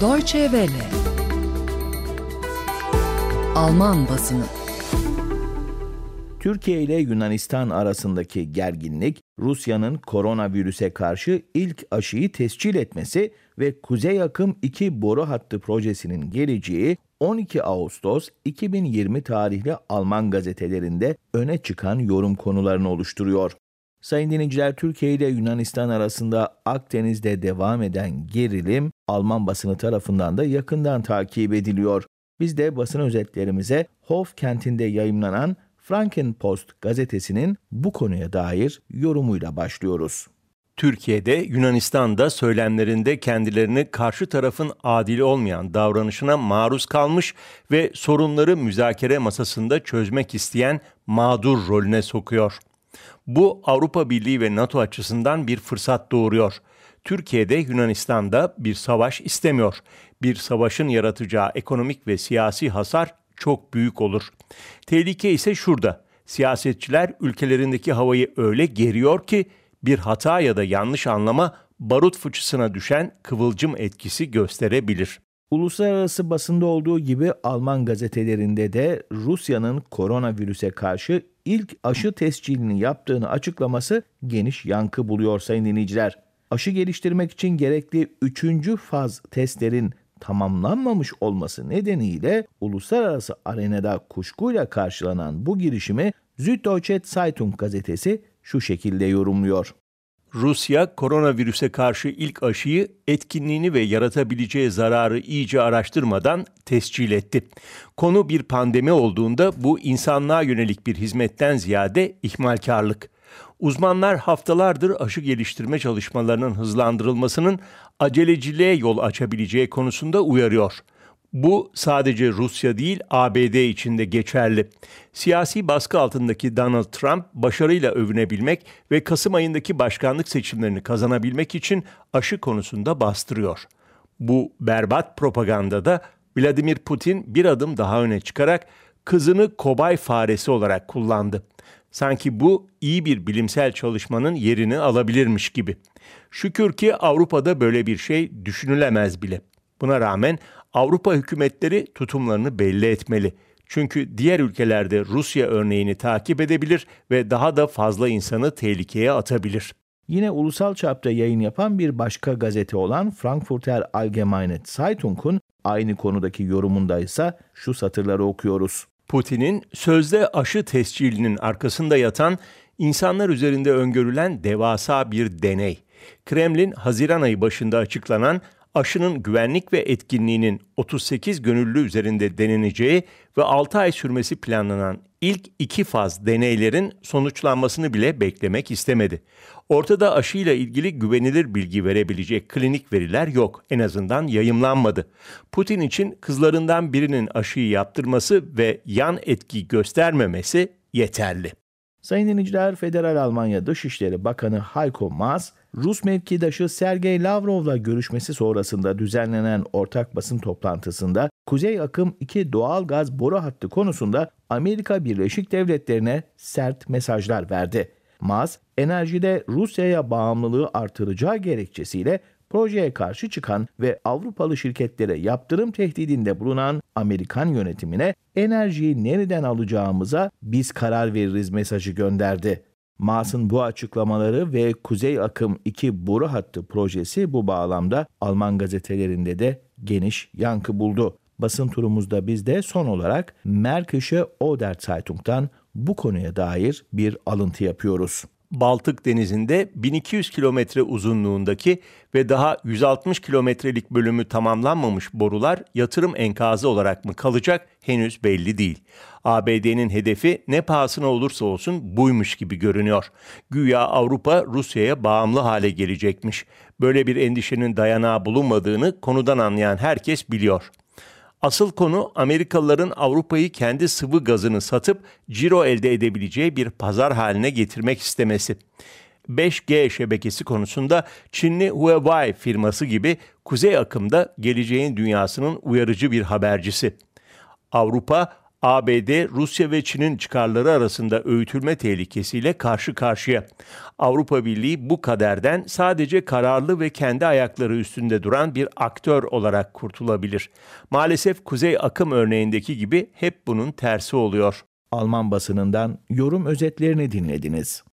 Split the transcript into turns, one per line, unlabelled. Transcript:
Deutsche Welle Alman basını Türkiye ile Yunanistan arasındaki gerginlik, Rusya'nın koronavirüse karşı ilk aşıyı tescil etmesi ve Kuzey Akım 2 boru hattı projesinin geleceği 12 Ağustos 2020 tarihli Alman gazetelerinde öne çıkan yorum konularını oluşturuyor. Sayın dinleyiciler, Türkiye ile Yunanistan arasında Akdeniz'de devam eden gerilim Alman basını tarafından da yakından takip ediliyor. Biz de basın özetlerimize Hof kentinde yayımlanan Frankenpost gazetesinin bu konuya dair yorumuyla başlıyoruz.
Türkiye'de Yunanistan'da söylemlerinde kendilerini karşı tarafın adil olmayan davranışına maruz kalmış ve sorunları müzakere masasında çözmek isteyen mağdur rolüne sokuyor. Bu Avrupa Birliği ve NATO açısından bir fırsat doğuruyor. Türkiye'de Yunanistan'da bir savaş istemiyor. Bir savaşın yaratacağı ekonomik ve siyasi hasar çok büyük olur. Tehlike ise şurada. Siyasetçiler ülkelerindeki havayı öyle geriyor ki bir hata ya da yanlış anlama barut fıçısına düşen kıvılcım etkisi gösterebilir.
Uluslararası basında olduğu gibi Alman gazetelerinde de Rusya'nın koronavirüse karşı ilk aşı tescilini yaptığını açıklaması geniş yankı buluyor sayın dinleyiciler. Aşı geliştirmek için gerekli 3. faz testlerin tamamlanmamış olması nedeniyle uluslararası arenada kuşkuyla karşılanan bu girişimi Süddeutsche Zeitung gazetesi şu şekilde yorumluyor.
Rusya koronavirüse karşı ilk aşıyı etkinliğini ve yaratabileceği zararı iyice araştırmadan tescil etti. Konu bir pandemi olduğunda bu insanlığa yönelik bir hizmetten ziyade ihmalkarlık. Uzmanlar haftalardır aşı geliştirme çalışmalarının hızlandırılmasının aceleciliğe yol açabileceği konusunda uyarıyor. Bu sadece Rusya değil ABD için de geçerli. Siyasi baskı altındaki Donald Trump başarıyla övünebilmek ve Kasım ayındaki başkanlık seçimlerini kazanabilmek için aşı konusunda bastırıyor. Bu berbat propagandada Vladimir Putin bir adım daha öne çıkarak kızını kobay faresi olarak kullandı. Sanki bu iyi bir bilimsel çalışmanın yerini alabilirmiş gibi. Şükür ki Avrupa'da böyle bir şey düşünülemez bile. Buna rağmen Avrupa hükümetleri tutumlarını belli etmeli. Çünkü diğer ülkelerde Rusya örneğini takip edebilir ve daha da fazla insanı tehlikeye atabilir.
Yine ulusal çapta yayın yapan bir başka gazete olan Frankfurter Allgemeine Zeitung'un aynı konudaki yorumunda ise şu satırları okuyoruz.
Putin'in sözde aşı tescilinin arkasında yatan insanlar üzerinde öngörülen devasa bir deney. Kremlin Haziran ayı başında açıklanan aşının güvenlik ve etkinliğinin 38 gönüllü üzerinde deneneceği ve 6 ay sürmesi planlanan ilk iki faz deneylerin sonuçlanmasını bile beklemek istemedi. Ortada aşıyla ilgili güvenilir bilgi verebilecek klinik veriler yok. En azından yayımlanmadı. Putin için kızlarından birinin aşıyı yaptırması ve yan etki göstermemesi yeterli.
Sayın dinleyiciler, Federal Almanya Dışişleri Bakanı Heiko Maas, Rus mevkidaşı Sergey Lavrov'la görüşmesi sonrasında düzenlenen ortak basın toplantısında Kuzey Akım 2 doğal gaz boru hattı konusunda Amerika Birleşik Devletleri'ne sert mesajlar verdi. Maas, enerjide Rusya'ya bağımlılığı artıracağı gerekçesiyle projeye karşı çıkan ve Avrupalı şirketlere yaptırım tehdidinde bulunan Amerikan yönetimine enerjiyi nereden alacağımıza biz karar veririz mesajı gönderdi. Maas'ın bu açıklamaları ve Kuzey Akım 2 boru hattı projesi bu bağlamda Alman gazetelerinde de geniş yankı buldu. Basın turumuzda biz de son olarak Märkische Oder Zeitung'dan bu konuya dair bir alıntı yapıyoruz.
Baltık Denizi'nde 1200 kilometre uzunluğundaki ve daha 160 kilometrelik bölümü tamamlanmamış borular yatırım enkazı olarak mı kalacak henüz belli değil. ABD'nin hedefi ne pahasına olursa olsun buymuş gibi görünüyor. Güya Avrupa Rusya'ya bağımlı hale gelecekmiş. Böyle bir endişenin dayanağı bulunmadığını konudan anlayan herkes biliyor. Asıl konu Amerikalıların Avrupa'yı kendi sıvı gazını satıp ciro elde edebileceği bir pazar haline getirmek istemesi. 5G şebekesi konusunda Çinli Huawei firması gibi kuzey akımda geleceğin dünyasının uyarıcı bir habercisi. Avrupa ABD, Rusya ve Çin'in çıkarları arasında öğütülme tehlikesiyle karşı karşıya. Avrupa Birliği bu kaderden sadece kararlı ve kendi ayakları üstünde duran bir aktör olarak kurtulabilir. Maalesef Kuzey Akım örneğindeki gibi hep bunun tersi oluyor.
Alman basınından yorum özetlerini dinlediniz.